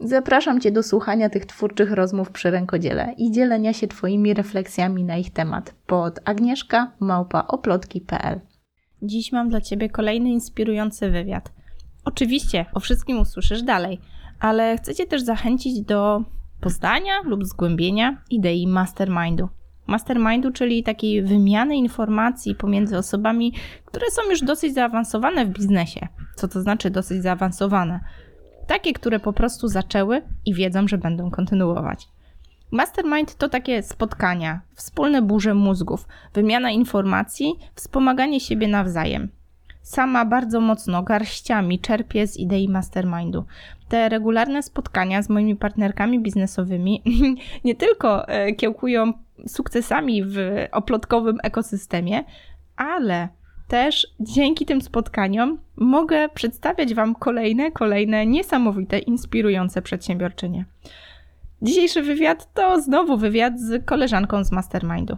Zapraszam Cię do słuchania tych twórczych rozmów przy rękodziele i dzielenia się Twoimi refleksjami na ich temat pod agnieszka małpaoplotki.pl. Dziś mam dla Ciebie kolejny inspirujący wywiad. Oczywiście o wszystkim usłyszysz dalej, ale chcę Cię też zachęcić do poznania lub zgłębienia idei mastermindu. Mastermindu, czyli takiej wymiany informacji pomiędzy osobami, które są już dosyć zaawansowane w biznesie. Co to znaczy dosyć zaawansowane? Takie, które po prostu zaczęły i wiedzą, że będą kontynuować. Mastermind to takie spotkania, wspólne burze mózgów, wymiana informacji, wspomaganie siebie nawzajem. Sama bardzo mocno garściami czerpię z idei mastermindu. Te regularne spotkania z moimi partnerkami biznesowymi nie tylko e, kiełkują sukcesami w oplotkowym ekosystemie, ale też dzięki tym spotkaniom mogę przedstawiać Wam kolejne, kolejne niesamowite, inspirujące przedsiębiorczynie. Dzisiejszy wywiad to znowu wywiad z koleżanką z Mastermindu.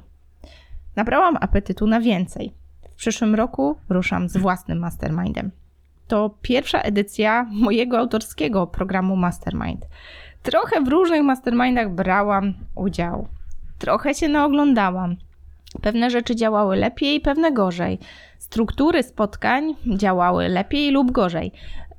Nabrałam apetytu na więcej. W przyszłym roku ruszam z własnym Mastermindem. To pierwsza edycja mojego autorskiego programu Mastermind. Trochę w różnych mastermindach brałam udział. Trochę się naoglądałam. Pewne rzeczy działały lepiej, pewne gorzej. Struktury spotkań działały lepiej lub gorzej.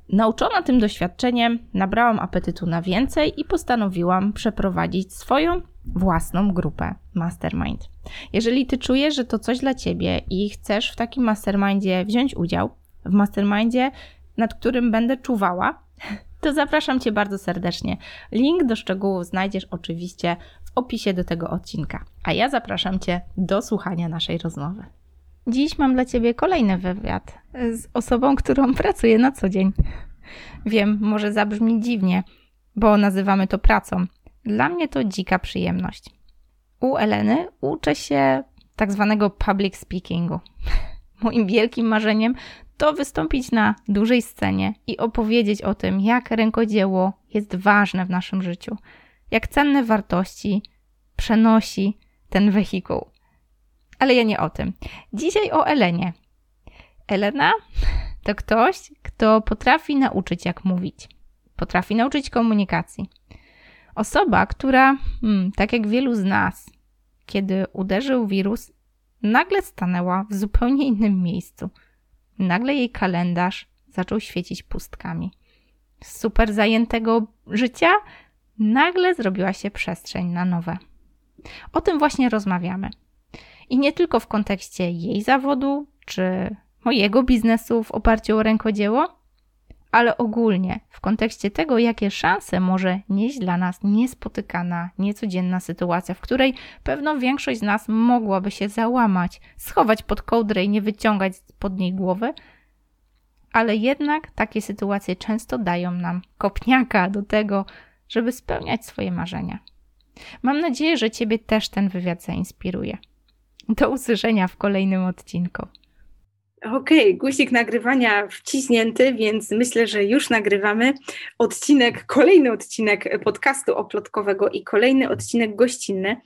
Nauczona tym doświadczeniem, nabrałam apetytu na więcej i postanowiłam przeprowadzić swoją własną grupę Mastermind. Jeżeli ty czujesz, że to coś dla ciebie i chcesz w takim mastermindzie wziąć udział, w mastermindzie, nad którym będę czuwała, to zapraszam cię bardzo serdecznie. Link do szczegółów znajdziesz oczywiście opisie do tego odcinka. A ja zapraszam cię do słuchania naszej rozmowy. Dziś mam dla Ciebie kolejny wywiad z osobą, którą pracuję na co dzień. Wiem, może zabrzmi dziwnie, bo nazywamy to pracą. Dla mnie to dzika przyjemność. U Eleny uczę się tak zwanego public speakingu. Moim wielkim marzeniem to wystąpić na dużej scenie i opowiedzieć o tym, jak rękodzieło jest ważne w naszym życiu, jak cenne wartości przenosi ten wehikuł. Ale ja nie o tym. Dzisiaj o Elenie. Elena to ktoś, kto potrafi nauczyć, jak mówić. Potrafi nauczyć komunikacji. Osoba, która, hmm, tak jak wielu z nas, kiedy uderzył wirus, nagle stanęła w zupełnie innym miejscu. Nagle jej kalendarz zaczął świecić pustkami. Super zajętego życia nagle zrobiła się przestrzeń na nowe. O tym właśnie rozmawiamy. I nie tylko w kontekście jej zawodu czy mojego biznesu w oparciu o rękodzieło, ale ogólnie w kontekście tego, jakie szanse może nieść dla nas niespotykana, niecodzienna sytuacja, w której pewno większość z nas mogłaby się załamać, schować pod kołdrę i nie wyciągać pod niej głowy, ale jednak takie sytuacje często dają nam kopniaka do tego, żeby spełniać swoje marzenia. Mam nadzieję, że Ciebie też ten wywiad zainspiruje. Do usłyszenia w kolejnym odcinku. Okej, okay, guzik nagrywania wciśnięty, więc myślę, że już nagrywamy odcinek, kolejny odcinek podcastu oplotkowego i kolejny odcinek gościnny.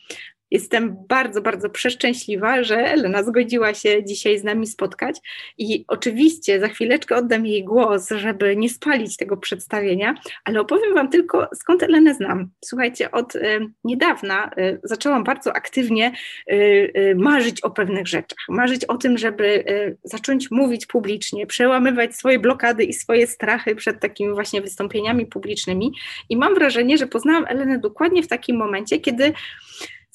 Jestem bardzo, bardzo przeszczęśliwa, że Elena zgodziła się dzisiaj z nami spotkać i oczywiście za chwileczkę oddam jej głos, żeby nie spalić tego przedstawienia, ale opowiem Wam tylko skąd Elenę znam. Słuchajcie, od y, niedawna y, zaczęłam bardzo aktywnie y, marzyć o pewnych rzeczach, marzyć o tym, żeby zacząć mówić publicznie, przełamywać swoje blokady i swoje strachy przed takimi właśnie wystąpieniami publicznymi i mam wrażenie, że poznałam Elenę dokładnie w takim momencie, kiedy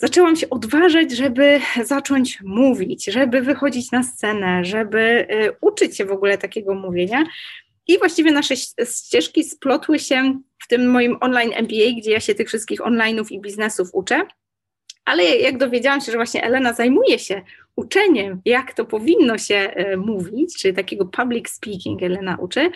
zaczęłam się odważać, żeby zacząć mówić, żeby wychodzić na scenę, żeby y, uczyć się w ogóle takiego mówienia. I właściwie nasze ścieżki splotły się w tym moim online MBA, gdzie ja się tych wszystkich online'ów i biznesów uczę. Ale jak dowiedziałam się, że właśnie Elena zajmuje się uczeniem, jak to powinno się y, mówić, czyli takiego public speaking Elena uczy,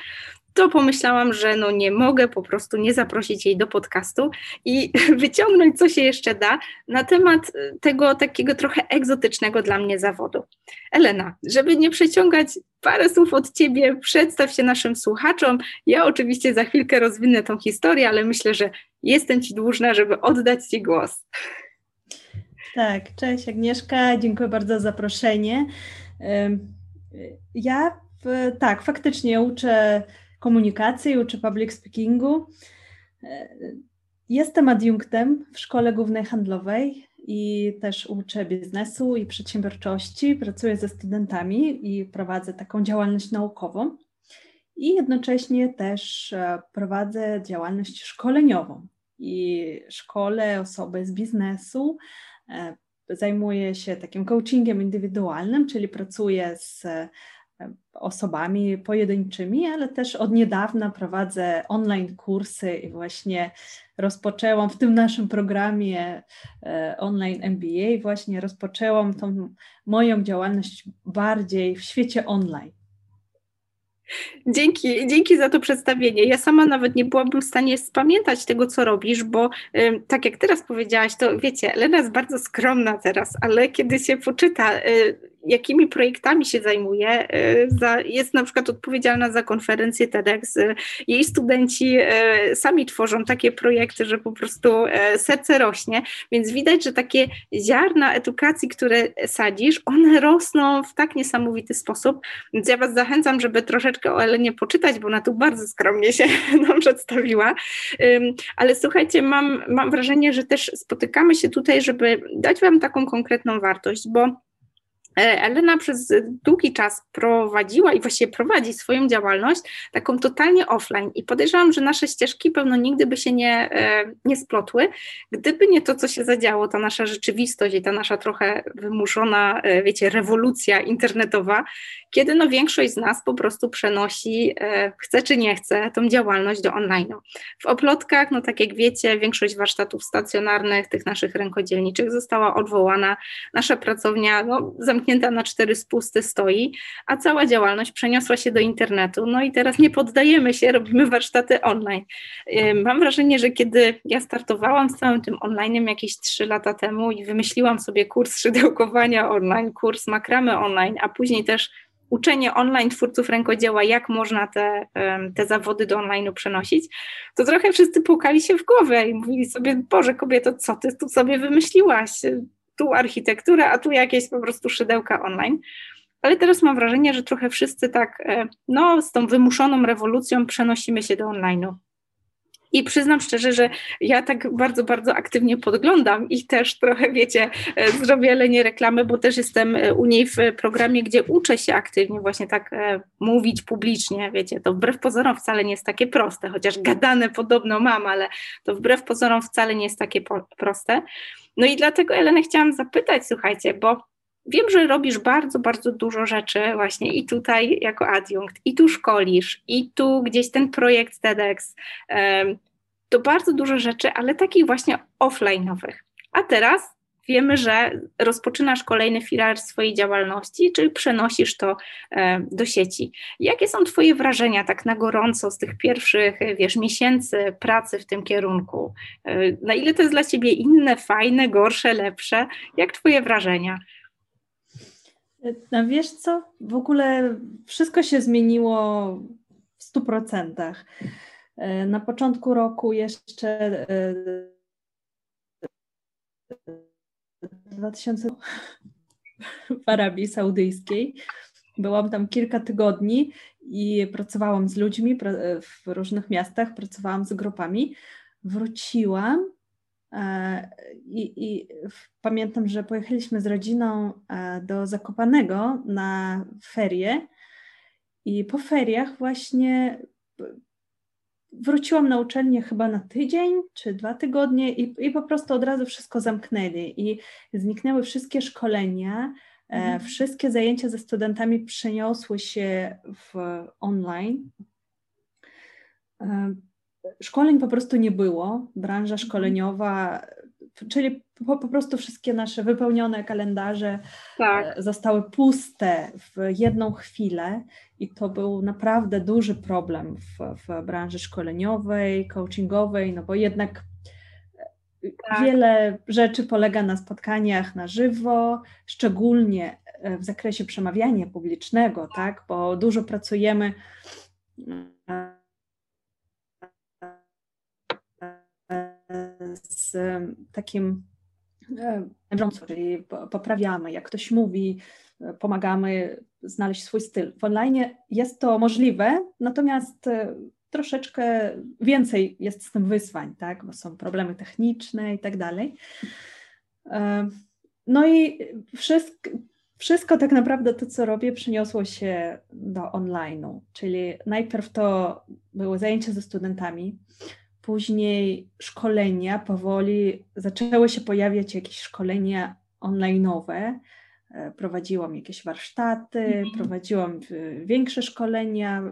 to pomyślałam, że no nie mogę po prostu nie zaprosić jej do podcastu i wyciągnąć, co się jeszcze da na temat tego takiego trochę egzotycznego dla mnie zawodu. Elena, żeby nie przeciągać parę słów od Ciebie, przedstaw się naszym słuchaczom. Ja oczywiście za chwilkę rozwinę tą historię, ale myślę, że jestem Ci dłużna, żeby oddać Ci głos. Tak, cześć Agnieszka, dziękuję bardzo za zaproszenie. Ja tak, faktycznie uczę komunikacji, uczę public speakingu. Jestem adiunktem w Szkole Głównej Handlowej i też uczę biznesu i przedsiębiorczości. Pracuję ze studentami i prowadzę taką działalność naukową. I jednocześnie też e, prowadzę działalność szkoleniową i szkole osoby z biznesu. E, zajmuję się takim coachingiem indywidualnym, czyli pracuję z osobami pojedynczymi, ale też od niedawna prowadzę online kursy i właśnie rozpoczęłam w tym naszym programie e, online MBA, właśnie rozpoczęłam tą moją działalność bardziej w świecie online. Dzięki, dzięki za to przedstawienie. Ja sama nawet nie byłabym w stanie spamiętać tego, co robisz, bo tak jak teraz powiedziałaś, to wiecie, Lena jest bardzo skromna teraz, ale kiedy się poczyta, y, jakimi projektami się zajmuje. E, za, jest na przykład odpowiedzialna za konferencję TEDx. E, jej studenci e, sami tworzą takie projekty, że po prostu serce rośnie, więc widać, że takie ziarna edukacji, które sadzisz, one rosną w tak niesamowity sposób. Więc ja Was zachęcam, żeby troszeczkę o Elenie poczytać, bo ona tu bardzo skromnie się nam przedstawiła. Ale słuchajcie, mam, mam wrażenie, że też spotykamy się tutaj, żeby dać Wam taką konkretną wartość, bo Elena przez długi czas prowadziła i właściwie prowadzi swoją działalność taką totalnie offline i podejrzewam, że nasze ścieżki pewno nigdy by się nie, e, nie splotły, gdyby nie to, co się zadziało, ta nasza rzeczywistość i ta nasza trochę wymuszona, e, wiecie, rewolucja internetowa, kiedy no większość z nas po prostu przenosi, chce czy nie chce, tą działalność do online'u. W oplotkach, no tak jak wiecie, większość warsztatów stacjonarnych, tych naszych rękodzielniczych została odwołana. Nasza pracownia, no zamknięta zamknięta na cztery spusty stoi, a cała działalność przeniosła się do internetu. No i teraz nie poddajemy się, robimy warsztaty online. Mam wrażenie, że kiedy ja startowałam z całym tym online jakieś trzy lata temu i wymyśliłam sobie kurs szydełkowania online, kurs makramy online, a później też uczenie online twórców rękodzieła, jak można te, te zawody do online'u przenosić, to trochę wszyscy pukali się w głowę i mówili sobie, Boże kobieto, co ty tu sobie wymyśliłaś? Tu architekturę, a tu jakieś po prostu szydełka online. Ale teraz mam wrażenie, że trochę wszyscy tak, e, no, z tą wymuszoną rewolucją przenosimy się do online'u. I przyznam szczerze, że ja tak bardzo, bardzo aktywnie podglądam i też trochę, wiecie, e, zrobię lenie reklamy, bo też jestem e, u niej w programie, gdzie uczę się aktywnie właśnie tak mówić publicznie, wiecie, to wbrew pozorom wcale nie jest takie proste, chociaż gadane podobno mam, ale to wbrew pozorom wcale nie jest takie proste. No i dlatego, Elena, chciałam zapytać, słuchajcie, bo wiem, że robisz bardzo, bardzo dużo rzeczy właśnie i tutaj jako adiunkt, i tu szkolisz, i tu gdzieś ten projekt TEDx. To bardzo dużo rzeczy, ale takich właśnie offline'owych. A teraz wiemy, że rozpoczynasz kolejny filar swojej działalności, czyli przenosisz to e, do sieci. Jakie są Twoje wrażenia tak na gorąco z tych pierwszych, wiesz, miesięcy pracy w tym kierunku? E, na ile to jest dla Ciebie inne, fajne, gorsze, lepsze? Jak Twoje wrażenia? No wiesz co, w ogóle wszystko się zmieniło w stu procentach. E, na początku roku jeszcze 2000 w Arabii Saudyjskiej. Byłam tam kilka tygodni i pracowałam z ludźmi w różnych miastach, pracowałam z grupami. Wróciłam e, i, i pamiętam, że pojechaliśmy z rodziną e, do Zakopanego na ferie i po feriach właśnie wróciłam na uczelnię chyba na tydzień czy dwa tygodnie i, i po prostu od razu wszystko zamknęli i zniknęły wszystkie szkolenia, e, mhm. wszystkie zajęcia ze studentami przeniosły się w online. E, szkoleń po prostu nie było. Branża mhm. szkoleniowa czyli po, po prostu wszystkie nasze wypełnione kalendarze Tak. e, zostały puste w jedną chwilę i to był naprawdę duży problem w, w branży szkoleniowej, coachingowej, no bo jednak e, Tak. wiele rzeczy polega na spotkaniach na żywo, szczególnie e, w zakresie przemawiania publicznego, tak, bo dużo pracujemy z takim bieżąco, czyli po- poprawiamy, jak ktoś mówi, e, pomagamy znaleźć swój styl. W online jest to możliwe, natomiast e, troszeczkę więcej jest z tym wyzwań, tak? bo są problemy techniczne i tak dalej. E, No i wszystko, wszystko tak naprawdę to, co robię, przeniosło się do online'u, czyli najpierw to były zajęcia ze studentami, Później szkolenia, powoli zaczęły się pojawiać jakieś szkolenia online'owe. E, Prowadziłam jakieś warsztaty, Mhm. prowadziłam e, większe szkolenia,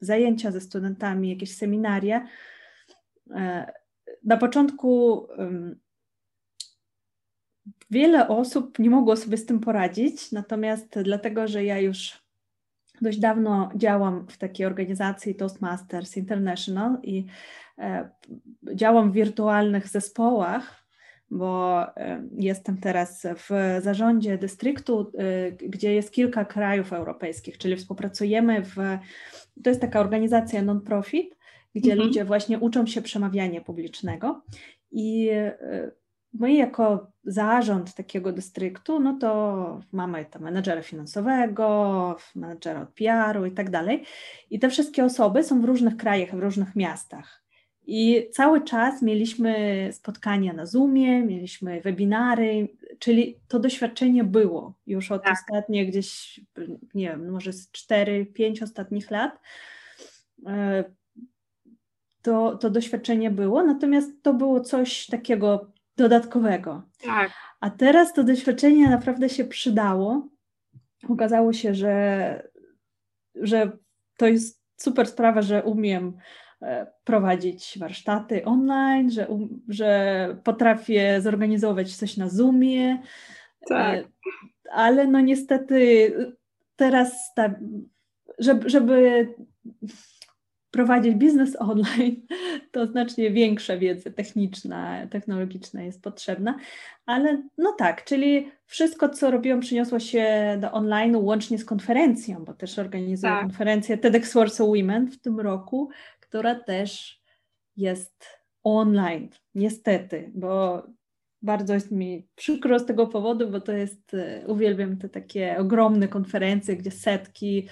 zajęcia ze studentami, jakieś seminaria. E, Na początku wiele osób nie mogło sobie z tym poradzić, natomiast dlatego, że ja już dość dawno działam w takiej organizacji Toastmasters International i e, działam w wirtualnych zespołach, bo e, jestem teraz w zarządzie dystryktu, e, gdzie jest kilka krajów europejskich, czyli współpracujemy w. To jest taka organizacja non-profit, gdzie Mhm. ludzie właśnie uczą się przemawiania publicznego. I e, my, jako zarząd takiego dystryktu, no to mamy tam menedżera finansowego, menedżera od PR-u i tak dalej. I te wszystkie osoby są w różnych krajach, w różnych miastach. I cały czas mieliśmy spotkania na Zoomie, mieliśmy webinary, czyli to doświadczenie było już od Tak. ostatnich gdzieś, nie wiem, może z 4-5 ostatnich lat. E, To, to doświadczenie było, natomiast to było coś takiego dodatkowego. Tak. A teraz to doświadczenie naprawdę się przydało. Okazało się, że, że to jest super sprawa, że umiem e, prowadzić warsztaty online, że, um, że potrafię zorganizować coś na Zoomie. Tak. E, Ale no niestety teraz, ta, żeby, żeby prowadzić biznes online, to znacznie większa wiedza techniczna, technologiczna jest potrzebna, ale no tak, czyli wszystko, co robiłam, przyniosło się do online, łącznie z konferencją, bo też organizuję Tak. konferencję TEDx Warsaw Women w tym roku, która też jest online, niestety, bo bardzo jest mi przykro z tego powodu, bo to jest, e, uwielbiam te takie ogromne konferencje, gdzie setki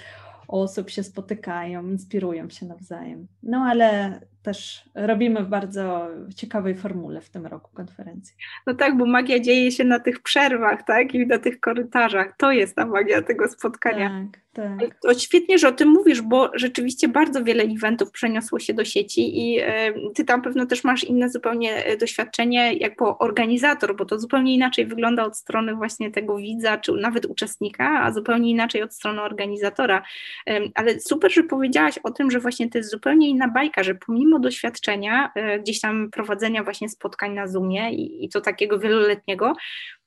osób się spotykają, inspirują się nawzajem. No ale też robimy w bardzo ciekawej formule w tym roku konferencji. No tak, bo magia dzieje się na tych przerwach, tak? I na tych korytarzach. To jest ta magia tego spotkania. Tak, tak. To świetnie, że o tym mówisz, bo rzeczywiście bardzo wiele eventów przeniosło się do sieci i e, ty tam pewno też masz inne zupełnie e, doświadczenie jako organizator, bo to zupełnie inaczej wygląda od strony właśnie tego widza, czy nawet uczestnika, a zupełnie inaczej od strony organizatora. Ale super, że powiedziałaś o tym, że właśnie to jest zupełnie inna bajka, że pomimo doświadczenia e, gdzieś tam prowadzenia właśnie spotkań na Zoomie i, i to takiego wieloletniego,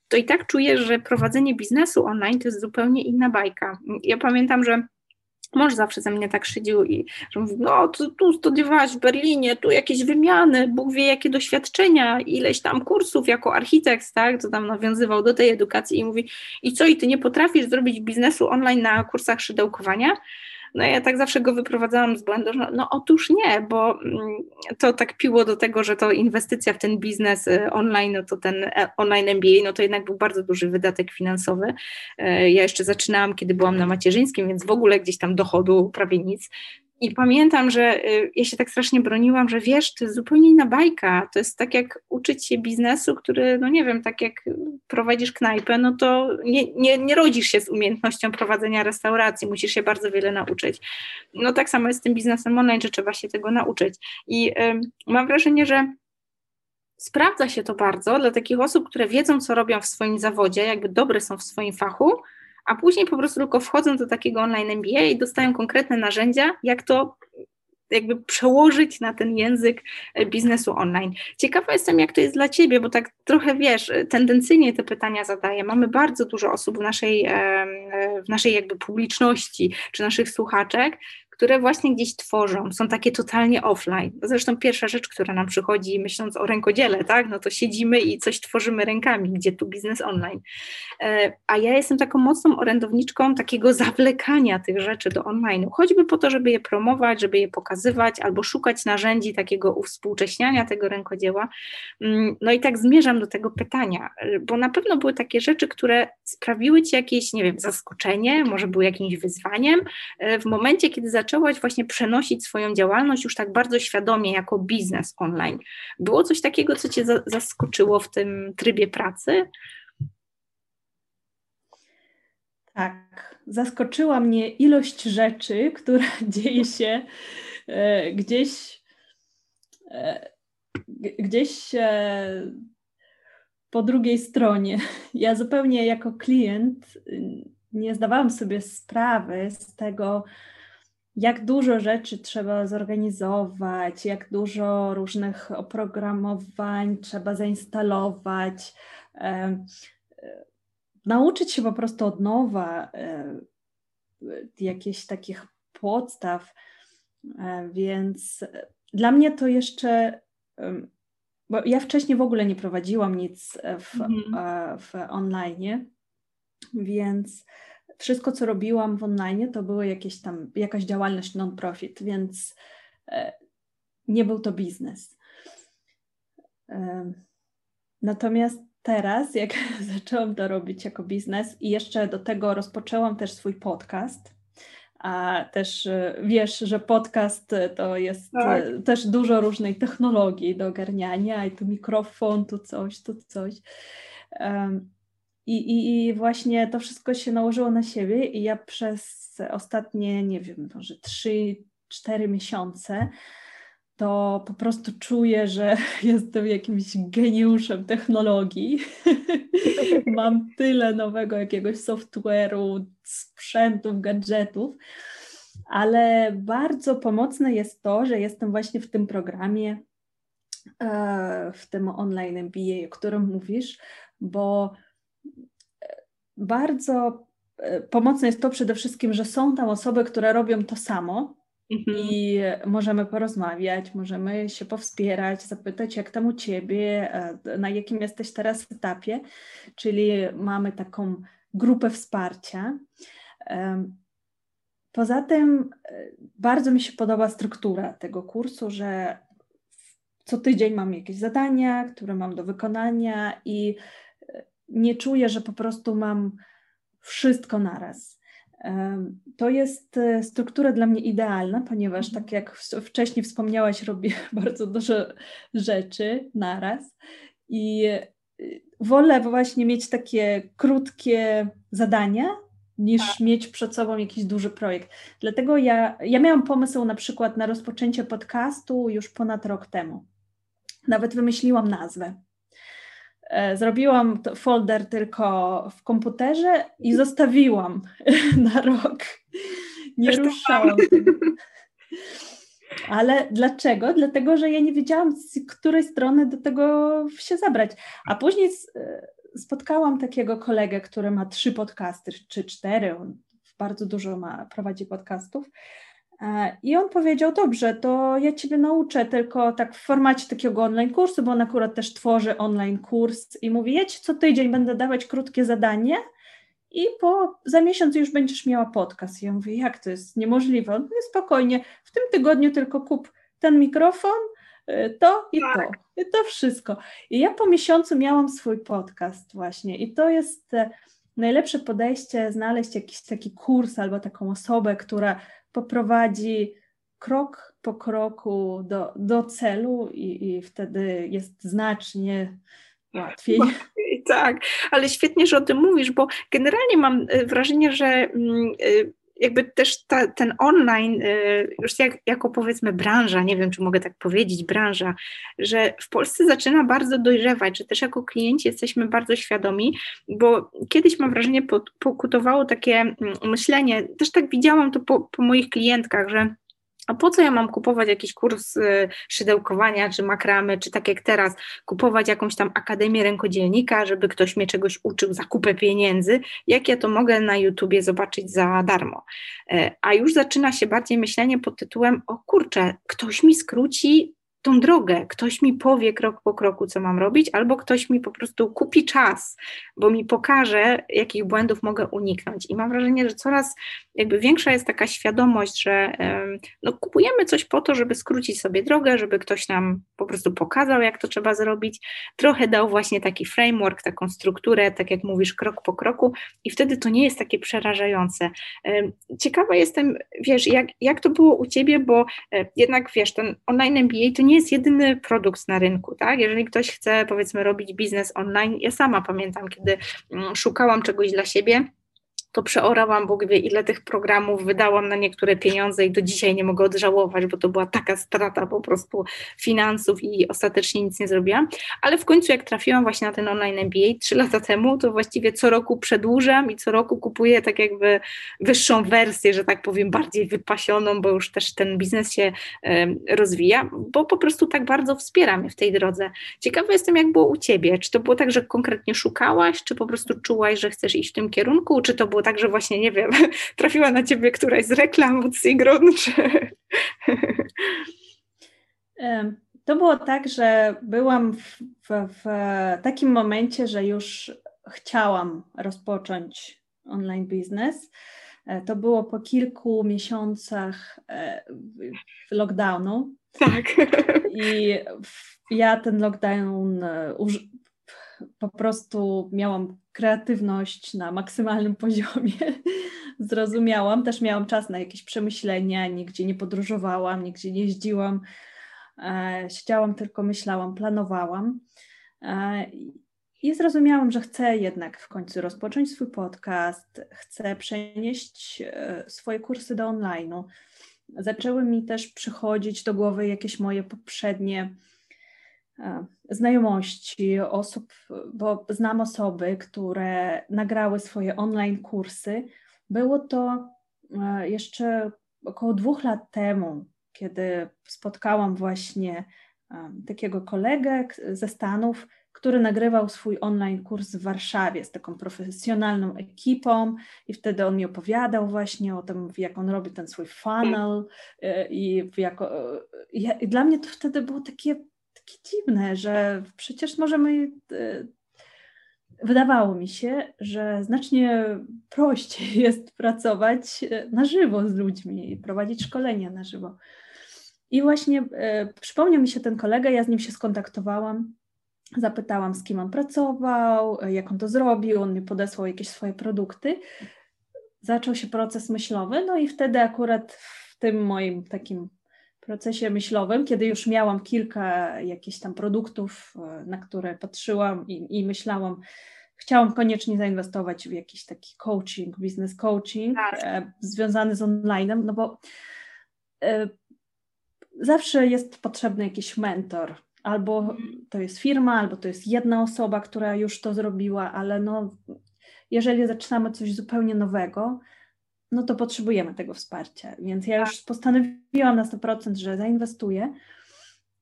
to i tak czuję, że prowadzenie biznesu online to jest zupełnie inna bajka. Ja pamiętam, że mąż zawsze ze mnie tak szydził i że mówił, no tu, tu studiowałaś w Berlinie, tu jakieś wymiany, Bóg wie jakie doświadczenia, ileś tam kursów jako architekt, tak, co tam nawiązywał do tej edukacji i mówi, i co, i ty nie potrafisz zrobić biznesu online na kursach szydełkowania? No ja tak zawsze go wyprowadzałam z błędu, no, no otóż nie, bo mm, to tak piło do tego, że to inwestycja w ten biznes y, online, no to ten e, online MBA, no to jednak był bardzo duży wydatek finansowy. E, Ja jeszcze zaczynałam, kiedy byłam na macierzyńskim, więc w ogóle gdzieś tam dochodu prawie nic. I pamiętam, że y, ja się tak strasznie broniłam, że wiesz, to jest zupełnie inna bajka. To jest tak jak uczyć się biznesu, który, no nie wiem, tak jak prowadzisz knajpę, no to nie, nie, nie rodzisz się z umiejętnością prowadzenia restauracji, musisz się bardzo wiele nauczyć. No tak samo jest z tym biznesem online, że trzeba się tego nauczyć. I y, mam wrażenie, że sprawdza się to bardzo dla takich osób, które wiedzą, co robią w swoim zawodzie, jakby dobre są w swoim fachu, a później po prostu tylko wchodzą do takiego online MBA i dostają konkretne narzędzia, jak to jakby przełożyć na ten język e, biznesu online. Ciekawa jestem, jak to jest dla Ciebie, bo tak trochę wiesz, tendencyjnie te pytania zadaję. Mamy bardzo dużo osób w naszej, w naszej jakby publiczności czy naszych słuchaczek, które właśnie gdzieś tworzą, są takie totalnie offline. Zresztą pierwsza rzecz, która nam przychodzi myśląc o rękodziele, tak, no to siedzimy i coś tworzymy rękami, gdzie tu biznes online. E, a ja jestem taką mocną orędowniczką takiego zawlekania tych rzeczy do online, choćby po to, żeby je promować, żeby je pokazywać, albo szukać narzędzi takiego uwspółcześniania tego rękodzieła. Mm, no i tak zmierzam do tego pytania, bo na pewno były takie rzeczy, które sprawiły Ci jakieś, nie wiem, zaskoczenie, może były jakimś wyzwaniem e, w momencie, kiedy zaczęłaś właśnie przenosić swoją działalność już tak bardzo świadomie jako biznes online. Było coś takiego, co Cię zaskoczyło w tym trybie pracy? Tak, zaskoczyła mnie ilość rzeczy, która dzieje się e, gdzieś, e, gdzieś e, po drugiej stronie. Ja zupełnie jako klient nie zdawałam sobie sprawy z tego, jak dużo rzeczy trzeba zorganizować, jak dużo różnych oprogramowań trzeba zainstalować, e, nauczyć się po prostu od nowa e, jakichś takich podstaw. E, więc dla mnie to jeszcze, bo ja wcześniej w ogóle nie prowadziłam nic w, mhm. w online, więc wszystko, co robiłam w online, to były jakieś tam, jakaś działalność non-profit, więc e, nie był to biznes. E, natomiast teraz, jak zaczęłam to robić jako biznes i jeszcze do tego rozpoczęłam też swój podcast, a też e, wiesz, że podcast to jest tak. też dużo różnej technologii do ogarniania i tu mikrofon, tu coś, tu coś. I, i, I właśnie to wszystko się nałożyło na siebie i ja przez ostatnie, nie wiem, może 3-4 miesiące to po prostu czuję, że jestem jakimś geniuszem technologii. Mam tyle nowego jakiegoś software'u, sprzętów, gadżetów, ale bardzo pomocne jest to, że jestem właśnie w tym programie, e, w tym online MBA, o którym mówisz, bo bardzo e, pomocne jest to przede wszystkim, że są tam osoby, które robią to samo mhm. i możemy porozmawiać, możemy się powspierać, zapytać, jak tam u ciebie, e, na jakim jesteś teraz etapie, czyli mamy taką grupę wsparcia. Poza tym e, bardzo mi się podoba struktura tego kursu, że co tydzień mam jakieś zadania, które mam do wykonania i nie czuję, że po prostu mam wszystko naraz. To jest e, struktura dla mnie idealna, ponieważ tak jak wcześniej wspomniałaś, robię bardzo dużo rzeczy naraz i e, wolę właśnie mieć takie krótkie zadania, niż tak. mieć przed sobą jakiś duży projekt. Dlatego ja, ja miałam pomysł na przykład na rozpoczęcie podcastu już ponad rok temu. Nawet wymyśliłam nazwę. E, zrobiłam folder tylko w komputerze i zostawiłam na rok. Nie ruszałam. Ale dlaczego? Dlatego, że ja nie wiedziałam, z której strony do tego się zabrać. A później e, spotkałam takiego kolegę, który ma trzy podcasty, czy cztery, on bardzo dużo ma, prowadzi podcastów. E, I on powiedział, dobrze, to ja Ciebie nauczę tylko tak w formacie takiego online kursu, bo on akurat też tworzy online kurs i mówi, ja Ci co tydzień będę dawać krótkie zadanie i po, za miesiąc już będziesz miała podcast. I ja mówię, jak to jest niemożliwe? On mówi, spokojnie, w tym tygodniu tylko kup ten mikrofon, y, to i to, tak. i to wszystko. I ja po miesiącu miałam swój podcast właśnie i to jest e, najlepsze podejście, znaleźć jakiś taki kurs albo taką osobę, która poprowadzi krok po kroku do, do celu i, i wtedy jest znacznie łatwiej. Tak, ale świetnie, że o tym mówisz, bo generalnie mam e, wrażenie, że mm, e, jakby też ta, ten online, e, już jak, jako powiedzmy branża, nie wiem czy mogę tak powiedzieć, branża, że w Polsce zaczyna bardzo dojrzewać, że też jako klienci jesteśmy bardzo świadomi, bo kiedyś mam wrażenie pokutowało takie mm, myślenie, też tak widziałam to po, po moich klientkach, że a po co ja mam kupować jakiś kurs y, szydełkowania, czy makramy, czy tak jak teraz, kupować jakąś tam akademię rękodzielnika, żeby ktoś mnie czegoś uczył za kupę pieniędzy, jak ja to mogę na YouTubie zobaczyć za darmo. E, a już zaczyna się bardziej myślenie pod tytułem, o kurczę, ktoś mi skróci tą drogę. Ktoś mi powie krok po kroku, co mam robić, albo ktoś mi po prostu kupi czas, bo mi pokaże, jakich błędów mogę uniknąć. I mam wrażenie, że coraz jakby większa jest taka świadomość, że no, kupujemy coś po to, żeby skrócić sobie drogę, żeby ktoś nam po prostu pokazał, jak to trzeba zrobić, trochę dał właśnie taki framework, taką strukturę, tak jak mówisz, krok po kroku, i wtedy to nie jest takie przerażające. Ciekawa jestem, wiesz, jak, jak to było u ciebie, bo e, jednak wiesz, ten online MBA to nie jest jedyny produkt na rynku, tak? Jeżeli ktoś chce, powiedzmy, robić biznes online, ja sama pamiętam, kiedy mm, szukałam czegoś dla siebie, to przeorałam Bóg wie ile tych programów, wydałam na niektóre pieniądze i do dzisiaj nie mogę odżałować, bo to była taka strata po prostu finansów i ostatecznie nic nie zrobiłam. Ale w końcu jak trafiłam właśnie na ten online MBA trzy lata temu, to właściwie co roku przedłużam i co roku kupuję tak jakby wyższą wersję, że tak powiem, bardziej wypasioną, bo już też ten biznes się rozwija, bo po prostu tak bardzo wspiera mnie w tej drodze. Ciekawa jestem, jak było u Ciebie. Czy to było tak, że konkretnie szukałaś, czy po prostu czułaś, że chcesz iść w tym kierunku, czy to było tak, że właśnie, nie wiem, trafiła na ciebie któraś z reklam od Sigrun, czy... To było tak, że byłam w, w, w, takim momencie, że już chciałam rozpocząć online biznes. E, to było po kilku miesiącach e, lockdownu. Tak. I ja ten lockdown e, po prostu miałam kreatywność na maksymalnym poziomie. Zrozumiałam, też miałam czas na jakieś przemyślenia, nigdzie nie podróżowałam, nigdzie nie jeździłam. E, siedziałam, tylko myślałam, planowałam. E, I zrozumiałam, że chcę jednak w końcu rozpocząć swój podcast, chcę przenieść e, swoje kursy do online'u. Zaczęły mi też przychodzić do głowy jakieś moje poprzednie znajomości osób, bo znam osoby, które nagrały swoje online kursy. Było to e, jeszcze około dwóch lat temu, kiedy spotkałam właśnie e, takiego kolegę ze Stanów, który nagrywał swój online kurs w Warszawie z taką profesjonalną ekipą i wtedy on mi opowiadał właśnie o tym, jak on robi ten swój funnel e, i, i dla mnie to wtedy było takie takie dziwne, że przecież możemy. E, wydawało mi się, że znacznie prościej jest pracować e, na żywo z ludźmi i prowadzić szkolenia na żywo. I właśnie e, przypomniał mi się ten kolega, ja z nim się skontaktowałam, zapytałam, z kim on pracował, jak on to zrobił, on mi podesłał jakieś swoje produkty. Zaczął się proces myślowy, no i wtedy akurat w tym moim takim procesie myślowym, kiedy już miałam kilka jakichś tam produktów, e, na które patrzyłam i, i myślałam, chciałam koniecznie zainwestować w jakiś taki coaching, business coaching tak. e, związany z online'em, no bo e, zawsze jest potrzebny jakiś mentor. Albo mhm. to jest firma, albo to jest jedna osoba, która już to zrobiła, ale no, jeżeli zaczynamy coś zupełnie nowego, no to potrzebujemy tego wsparcia. Więc ja już postanowiłam na 100%, że zainwestuję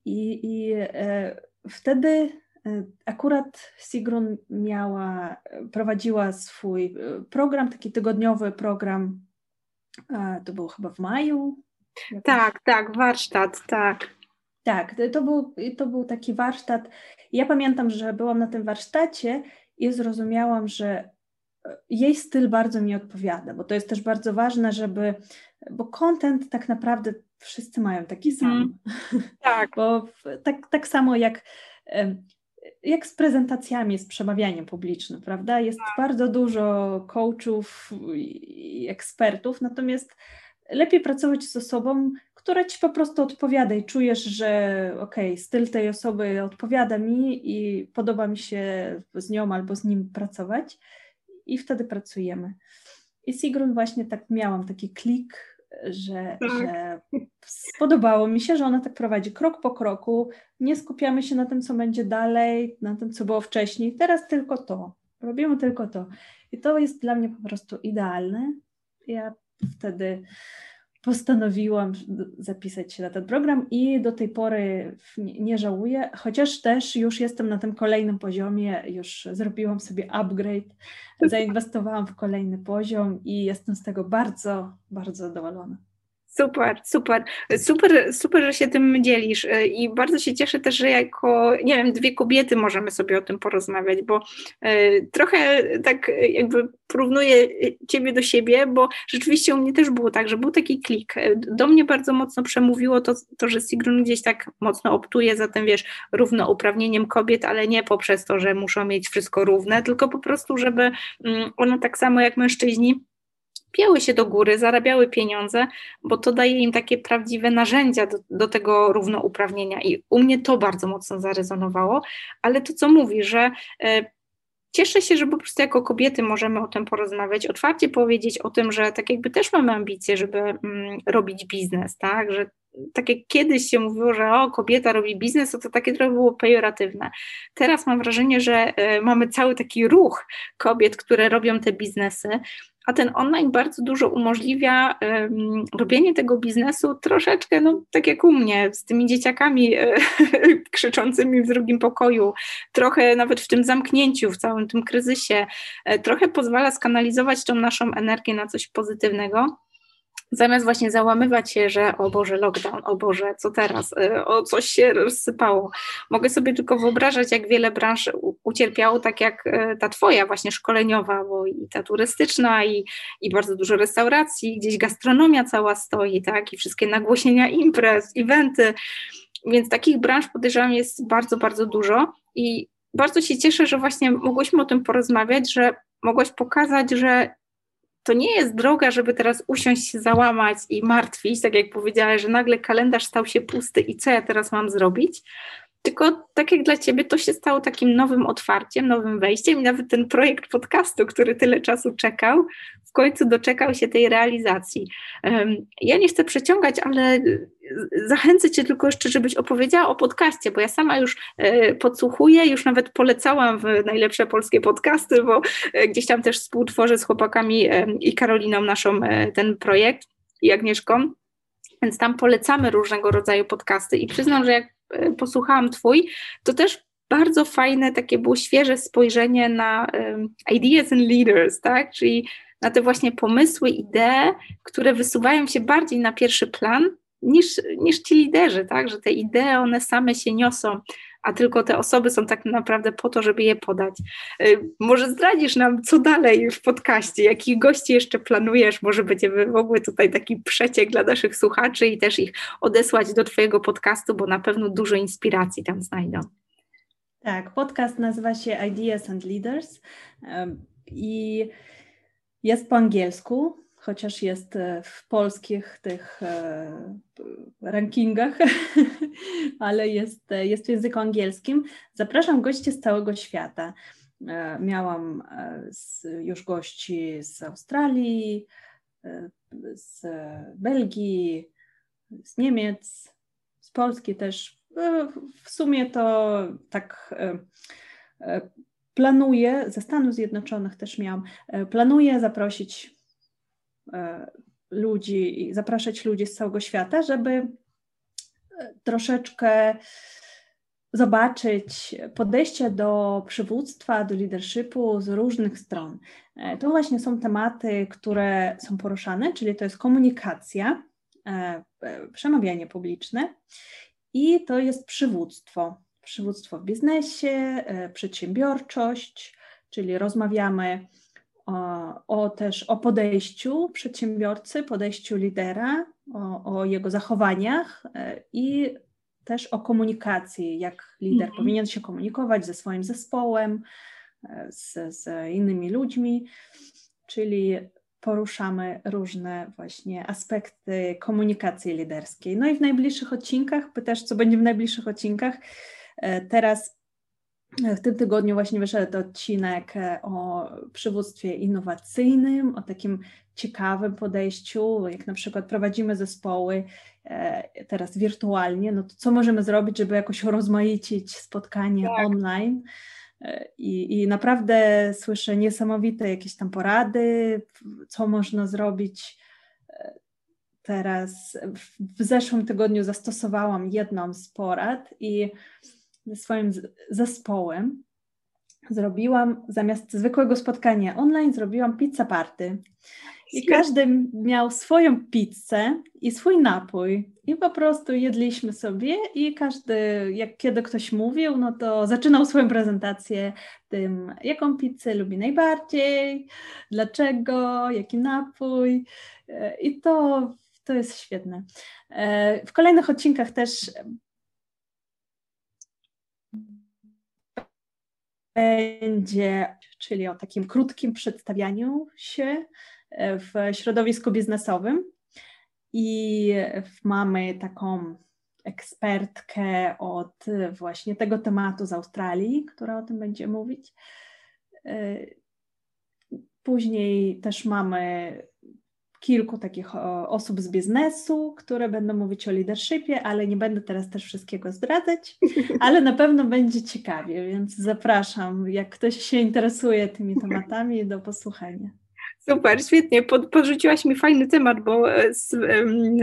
i, i e, wtedy e, akurat Sigrun miała, prowadziła swój e, program, taki tygodniowy program, e, to było chyba w maju. Jakoś. Tak, tak, warsztat, tak. Tak, to był, to był taki warsztat. Ja pamiętam, że byłam na tym warsztacie i zrozumiałam, że jej styl bardzo mi odpowiada, bo to jest też bardzo ważne, żeby, bo content tak naprawdę wszyscy mają taki sam. Mm, tak. bo tak, tak samo jak, jak z prezentacjami, z przemawianiem publicznym, prawda? Jest tak. bardzo dużo coachów i ekspertów, natomiast lepiej pracować z osobą, która ci po prostu odpowiada i czujesz, że okej, okay, styl tej osoby odpowiada mi i podoba mi się z nią albo z nim pracować i wtedy pracujemy. I Sigrun właśnie tak miałam taki klik, że, tak. że spodobało mi się, że ona tak prowadzi krok po kroku. Nie skupiamy się na tym, co będzie dalej, na tym, co było wcześniej. Teraz tylko to. Robimy tylko to. I to jest dla mnie po prostu idealne. Ja wtedy postanowiłam zapisać się na ten program i do tej pory nie żałuję, chociaż też już jestem na tym kolejnym poziomie, już zrobiłam sobie upgrade, zainwestowałam w kolejny poziom i jestem z tego bardzo, bardzo zadowolona. Super, super, super, super, że się tym dzielisz e, i bardzo się cieszę też, że jako, nie wiem, dwie kobiety możemy sobie o tym porozmawiać, bo e, trochę tak jakby porównuję ciebie do siebie, bo rzeczywiście u mnie też było tak, że był taki klik. E, do mnie bardzo mocno przemówiło to, to że Sigrun gdzieś tak mocno optuje za tym, wiesz, równouprawnieniem kobiet, ale nie poprzez to, że muszą mieć wszystko równe, tylko po prostu, żeby mm, one tak samo jak mężczyźni pięły się do góry, zarabiały pieniądze, bo to daje im takie prawdziwe narzędzia do, do tego równouprawnienia. I u mnie to bardzo mocno zarezonowało, ale to, co mówi, że e, cieszę się, że po prostu jako kobiety możemy o tym porozmawiać, otwarcie powiedzieć o tym, że tak jakby też mamy ambicje, żeby mm, robić biznes, tak, że tak jak kiedyś się mówiło, że o, kobieta robi biznes, to, to takie trochę było pejoratywne. Teraz mam wrażenie, że y, mamy cały taki ruch kobiet, które robią te biznesy a ten online bardzo dużo umożliwia um, robienie tego biznesu troszeczkę, no tak jak u mnie, z tymi dzieciakami e, krzyczącymi w drugim pokoju, trochę nawet w tym zamknięciu, w całym tym kryzysie, e, trochę pozwala skanalizować tą naszą energię na coś pozytywnego zamiast właśnie załamywać się, że o Boże, lockdown, o Boże, co teraz, y, o coś się rozsypało. Mogę sobie tylko wyobrażać, jak wiele branż ucierpiało, tak jak y, ta twoja właśnie szkoleniowa, bo i ta turystyczna, i, i bardzo dużo restauracji, gdzieś gastronomia cała stoi, tak, i wszystkie nagłośnienia imprez, eventy, więc takich branż podejrzewam jest bardzo, bardzo dużo. I bardzo się cieszę, że właśnie mogłyśmy o tym porozmawiać, że mogłaś pokazać, że to nie jest droga, żeby teraz usiąść, załamać i martwić, tak jak powiedziałeś, że nagle kalendarz stał się pusty i co ja teraz mam zrobić, tylko tak jak dla Ciebie to się stało takim nowym otwarciem, nowym wejściem i nawet ten projekt podcastu, który tyle czasu czekał, w końcu doczekał się tej realizacji. Ja nie chcę przeciągać, ale zachęcę Cię tylko jeszcze, żebyś opowiedziała o podcaście, bo ja sama już e, podsłuchuję, już nawet polecałam w najlepsze polskie podcasty, bo e, gdzieś tam też współtworzę z chłopakami i Karoliną naszą e, ten projekt i Agnieszką, więc tam polecamy różnego rodzaju podcasty i przyznam, że jak posłuchałam Twój, to też bardzo fajne, takie było świeże spojrzenie na um, ideas and leaders, tak? Czyli na te właśnie pomysły, idee, które wysuwają się bardziej na pierwszy plan niż, niż ci liderzy, tak? Że te idee one same się niosą a tylko te osoby są tak naprawdę po to, żeby je podać. Y, może zdradzisz nam, co dalej w podcaście, jakich gości jeszcze planujesz, może będziemy mogły tutaj taki przeciek dla naszych słuchaczy i też ich odesłać do Twojego podcastu, bo na pewno dużo inspiracji tam znajdą. Tak, podcast nazywa się Ideas and Leaders i jest po angielsku, chociaż jest e, w polskich tych e, rankingach, ale jest, e, jest w języku angielskim. Zapraszam gości z całego świata. Miałam już gości z Australii, z Belgii, z Niemiec, z Polski też. W sumie to tak planuję, ze Stanów Zjednoczonych też miałam, planuję zaprosić ludzi i zapraszać ludzi z całego świata, żeby e, troszeczkę zobaczyć podejście do przywództwa, do leadershipu z różnych stron. E, to właśnie są tematy, które są poruszane, czyli to jest komunikacja, przemawianie publiczne i to jest przywództwo. Przywództwo w biznesie, przedsiębiorczość, czyli rozmawiamy o, też o podejściu przedsiębiorcy, podejściu lidera, o, o jego zachowaniach e, i też o komunikacji, jak lider mm powinien się komunikować ze swoim zespołem, e, z, z innymi ludźmi, czyli poruszamy różne właśnie aspekty komunikacji liderskiej. No i w najbliższych odcinkach, pytasz, co będzie w najbliższych odcinkach. E, teraz w tym tygodniu właśnie wyszedł odcinek e, o przywództwie innowacyjnym, o takim ciekawym podejściu, jak na przykład prowadzimy zespoły e, teraz wirtualnie, no to co możemy zrobić, żeby jakoś rozmaicić spotkanie tak. online. E, I, I naprawdę słyszę niesamowite jakieś tam porady, co można zrobić teraz w- zeszłym tygodniu zastosowałam jedną z porad i swoim zespołem zrobiłam zamiast zwykłego spotkania online, zrobiłam pizza party. I każdy miał swoją pizzę i swój napój. I po prostu jedliśmy sobie i każdy, jak kiedy ktoś mówił, no to zaczynał swoją prezentację tym, jaką pizzę lubi najbardziej, dlaczego, jaki napój. E, I to, to jest świetne. E, W kolejnych odcinkach też będzie, czyli o takim krótkim przedstawianiu się e, w środowisku biznesowym. I mamy taką ekspertkę od właśnie tego tematu z Australii, która o tym będzie mówić. E, Później też mamy kilku takich osób z biznesu, które będą mówić o leadershipie, ale nie będę teraz też wszystkiego zdradzać, ale na pewno będzie ciekawie, więc zapraszam, jak ktoś się interesuje tymi tematami, do posłuchania. Super, świetnie. Pod, podrzuciłaś mi fajny temat, bo e,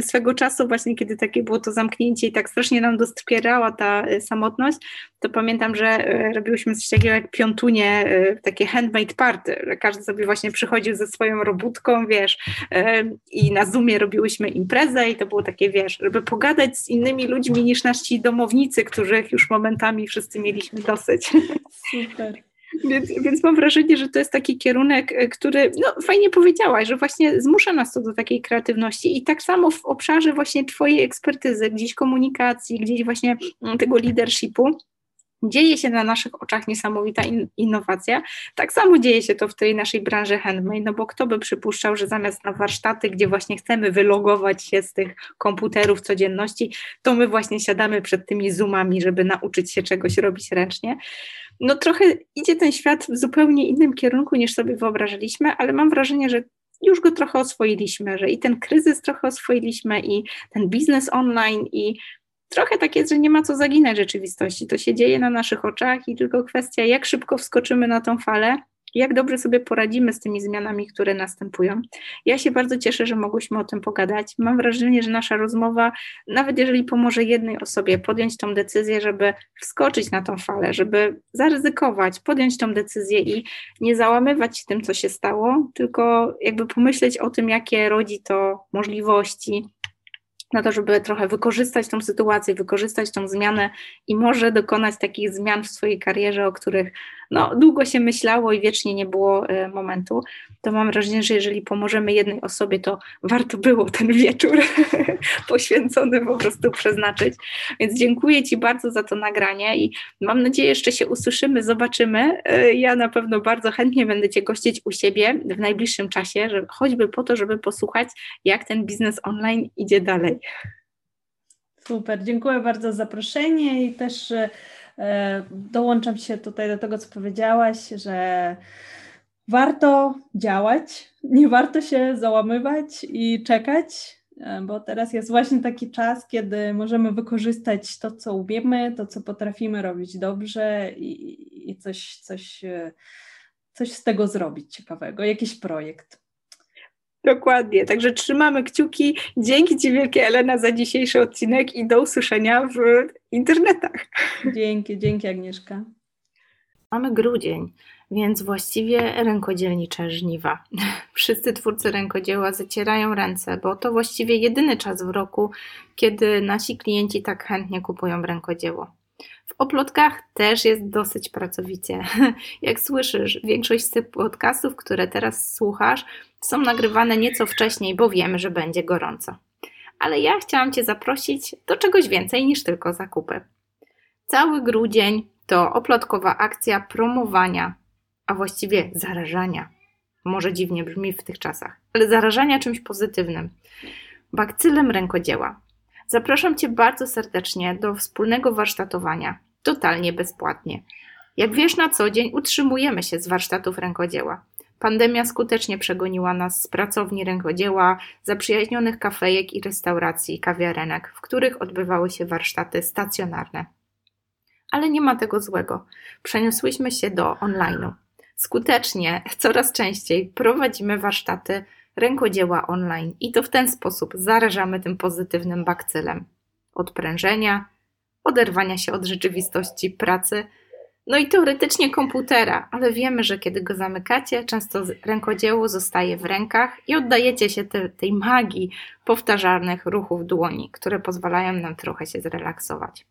swego czasu właśnie, kiedy takie było to zamknięcie i tak strasznie nam doskierała ta e, samotność, to pamiętam, że e, robiłyśmy coś takiego jak piątunie, takie handmade party, że każdy sobie właśnie przychodził ze swoją robótką, wiesz, i na Zoomie robiłyśmy imprezę i to było takie, wiesz, żeby pogadać z innymi ludźmi niż nasi domownicy, których już momentami wszyscy mieliśmy dosyć. Super. Więc, więc mam wrażenie, że to jest taki kierunek, e, który, no fajnie powiedziałaś, że właśnie zmusza nas to do takiej kreatywności. I tak samo w obszarze właśnie Twojej ekspertyzy, gdzieś komunikacji, gdzieś właśnie mm, tego leadershipu, dzieje się na naszych oczach niesamowita in, innowacja. Tak samo dzieje się to w tej naszej branży handmade, no bo kto by przypuszczał, że zamiast na warsztaty, gdzie właśnie chcemy wylogować się z tych komputerów codzienności, to my właśnie siadamy przed tymi zoomami, żeby nauczyć się czegoś robić ręcznie. No trochę idzie ten świat w zupełnie innym kierunku niż sobie wyobrażaliśmy, ale mam wrażenie, że już go trochę oswoiliśmy, że i ten kryzys trochę oswoiliśmy, i ten biznes online, i trochę tak jest, że nie ma co zaginać rzeczywistości. To się dzieje na naszych oczach i tylko kwestia, jak szybko wskoczymy na tą falę, jak dobrze sobie poradzimy z tymi zmianami, które następują. Ja się bardzo cieszę, że mogłyśmy o tym pogadać. Mam wrażenie, że nasza rozmowa, nawet jeżeli pomoże jednej osobie podjąć tą decyzję, żeby wskoczyć na tą falę, żeby zaryzykować, podjąć tą decyzję i nie załamywać się tym, co się stało, tylko jakby pomyśleć o tym, jakie rodzi to możliwości, na to, żeby trochę wykorzystać tą sytuację, wykorzystać tą zmianę i może dokonać takich zmian w swojej karierze, o których no, długo się myślało i wiecznie nie było e, momentu, to mam wrażenie, że jeżeli pomożemy jednej osobie, to warto było ten wieczór poświęcony po prostu przeznaczyć. Więc dziękuję Ci bardzo za to nagranie i mam nadzieję, jeszcze się usłyszymy, zobaczymy. E, Ja na pewno bardzo chętnie będę Cię gościć u siebie w najbliższym czasie, choćby po to, żeby posłuchać, jak ten biznes online idzie dalej. Super, dziękuję bardzo za zaproszenie i też e, dołączam się tutaj do tego, co powiedziałaś, że warto działać, nie warto się załamywać i czekać, e, bo teraz jest właśnie taki czas, kiedy możemy wykorzystać to, co umiemy, to, co potrafimy robić dobrze i, i coś, coś, e, coś z tego zrobić ciekawego, jakiś projekt. Dokładnie, także trzymamy kciuki. Dzięki Ci wielkie Elena za dzisiejszy odcinek i do usłyszenia w internetach. Dzięki, dzięki Agnieszka. Mamy grudzień, więc właściwie rękodzielnicze żniwa. Wszyscy twórcy rękodzieła zacierają ręce, bo to właściwie jedyny czas w roku, kiedy nasi klienci tak chętnie kupują rękodzieło. W oplotkach też jest dosyć pracowicie. Jak słyszysz, większość z tych podcastów, które teraz słuchasz, są nagrywane nieco wcześniej, bo wiemy, że będzie gorąco. Ale ja chciałam Cię zaprosić do czegoś więcej niż tylko zakupy. Cały grudzień to oplotkowa akcja promowania, a właściwie zarażania. Może dziwnie brzmi w tych czasach, ale zarażania czymś pozytywnym. Bakcylem rękodzieła. Zapraszam Cię bardzo serdecznie do wspólnego warsztatowania, totalnie bezpłatnie. Jak wiesz, na co dzień utrzymujemy się z warsztatów rękodzieła. Pandemia skutecznie przegoniła nas z pracowni rękodzieła, zaprzyjaźnionych kafejek i restauracji, kawiarenek, w których odbywały się warsztaty stacjonarne. Ale nie ma tego złego. Przeniosłyśmy się do online'u. Skutecznie, coraz częściej prowadzimy warsztaty rękodzieła online i to w ten sposób zarażamy tym pozytywnym bakcylem. Odprężenia, oderwania się od rzeczywistości pracy, no i teoretycznie komputera, ale wiemy, że kiedy go zamykacie, często rękodzieło zostaje w rękach i oddajecie się te, tej magii powtarzalnych ruchów dłoni, które pozwalają nam trochę się zrelaksować.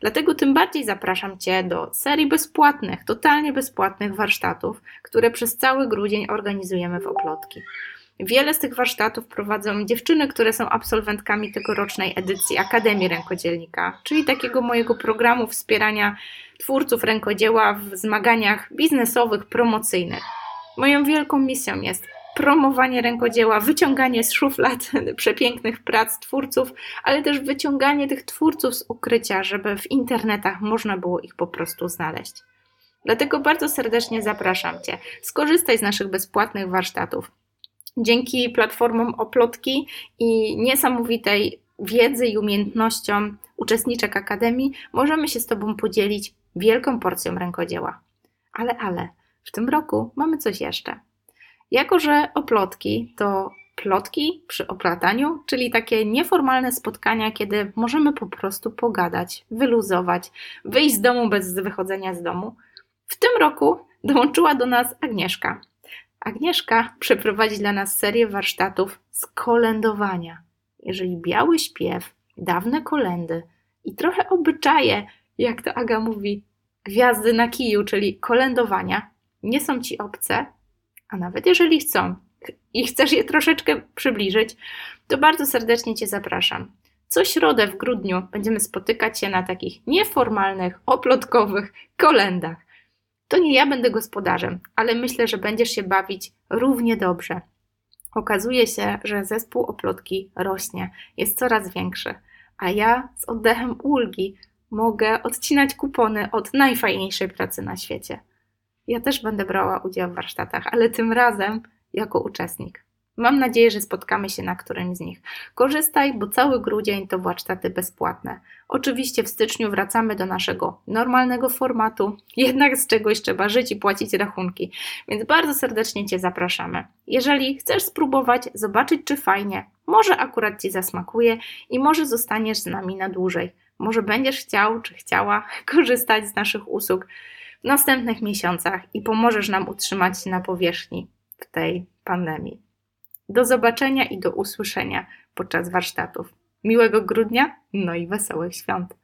Dlatego tym bardziej zapraszam Cię do serii bezpłatnych, totalnie bezpłatnych warsztatów, które przez cały grudzień organizujemy w Oplotki. Wiele z tych warsztatów prowadzą dziewczyny, które są absolwentkami tegorocznej edycji Akademii Rękodzielnika, czyli takiego mojego programu wspierania twórców rękodzieła w zmaganiach biznesowych, promocyjnych. Moją wielką misją jest promowanie rękodzieła, wyciąganie z szuflad przepięknych prac twórców, ale też wyciąganie tych twórców z ukrycia, żeby w internetach można było ich po prostu znaleźć. Dlatego bardzo serdecznie zapraszam Cię. Skorzystaj z naszych bezpłatnych warsztatów. Dzięki platformom Oplotki i niesamowitej wiedzy i umiejętnościom uczestniczek Akademii możemy się z Tobą podzielić wielką porcją rękodzieła. Ale, ale, w tym roku mamy coś jeszcze. Jako, że oplotki to plotki przy oplataniu, czyli takie nieformalne spotkania, kiedy możemy po prostu pogadać, wyluzować, wyjść z domu bez wychodzenia z domu. W tym roku dołączyła do nas Agnieszka. Agnieszka przeprowadzi dla nas serię warsztatów z kolędowania. Jeżeli biały śpiew, dawne kolendy i trochę obyczaje, jak to Aga mówi, gwiazdy na kiju, czyli kolędowania, nie są ci obce, a nawet jeżeli chcą i chcesz je troszeczkę przybliżyć, to bardzo serdecznie Cię zapraszam. Co środę w grudniu będziemy spotykać się na takich nieformalnych, oplotkowych kolendach. To nie ja będę gospodarzem, ale myślę, że będziesz się bawić równie dobrze. Okazuje się, że zespół oplotki rośnie, jest coraz większy, a ja z oddechem ulgi mogę odcinać kupony od najfajniejszej pracy na świecie. Ja też będę brała udział w warsztatach, ale tym razem jako uczestnik. Mam nadzieję, że spotkamy się na którymś z nich. Korzystaj, bo cały grudzień to warsztaty bezpłatne. Oczywiście w styczniu wracamy do naszego normalnego formatu, jednak z czegoś trzeba żyć i płacić rachunki, więc bardzo serdecznie Cię zapraszamy. Jeżeli chcesz spróbować, zobaczyć czy fajnie, może akurat Ci zasmakuje i może zostaniesz z nami na dłużej. Może będziesz chciał czy chciała korzystać z naszych usług w następnych miesiącach i pomożesz nam utrzymać się na powierzchni w tej pandemii. Do zobaczenia i do usłyszenia podczas warsztatów. Miłego grudnia, no i wesołych świąt.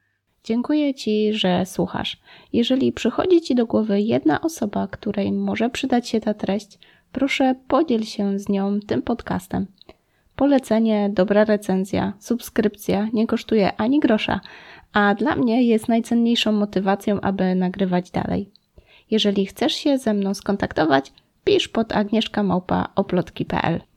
Dziękuję Ci, że słuchasz. Jeżeli przychodzi Ci do głowy jedna osoba, której może przydać się ta treść, proszę podziel się z nią tym podcastem. Polecenie, dobra recenzja, subskrypcja nie kosztuje ani grosza, a dla mnie jest najcenniejszą motywacją, aby nagrywać dalej. Jeżeli chcesz się ze mną skontaktować, pisz pod agnieszkamałpa.oplotki.pl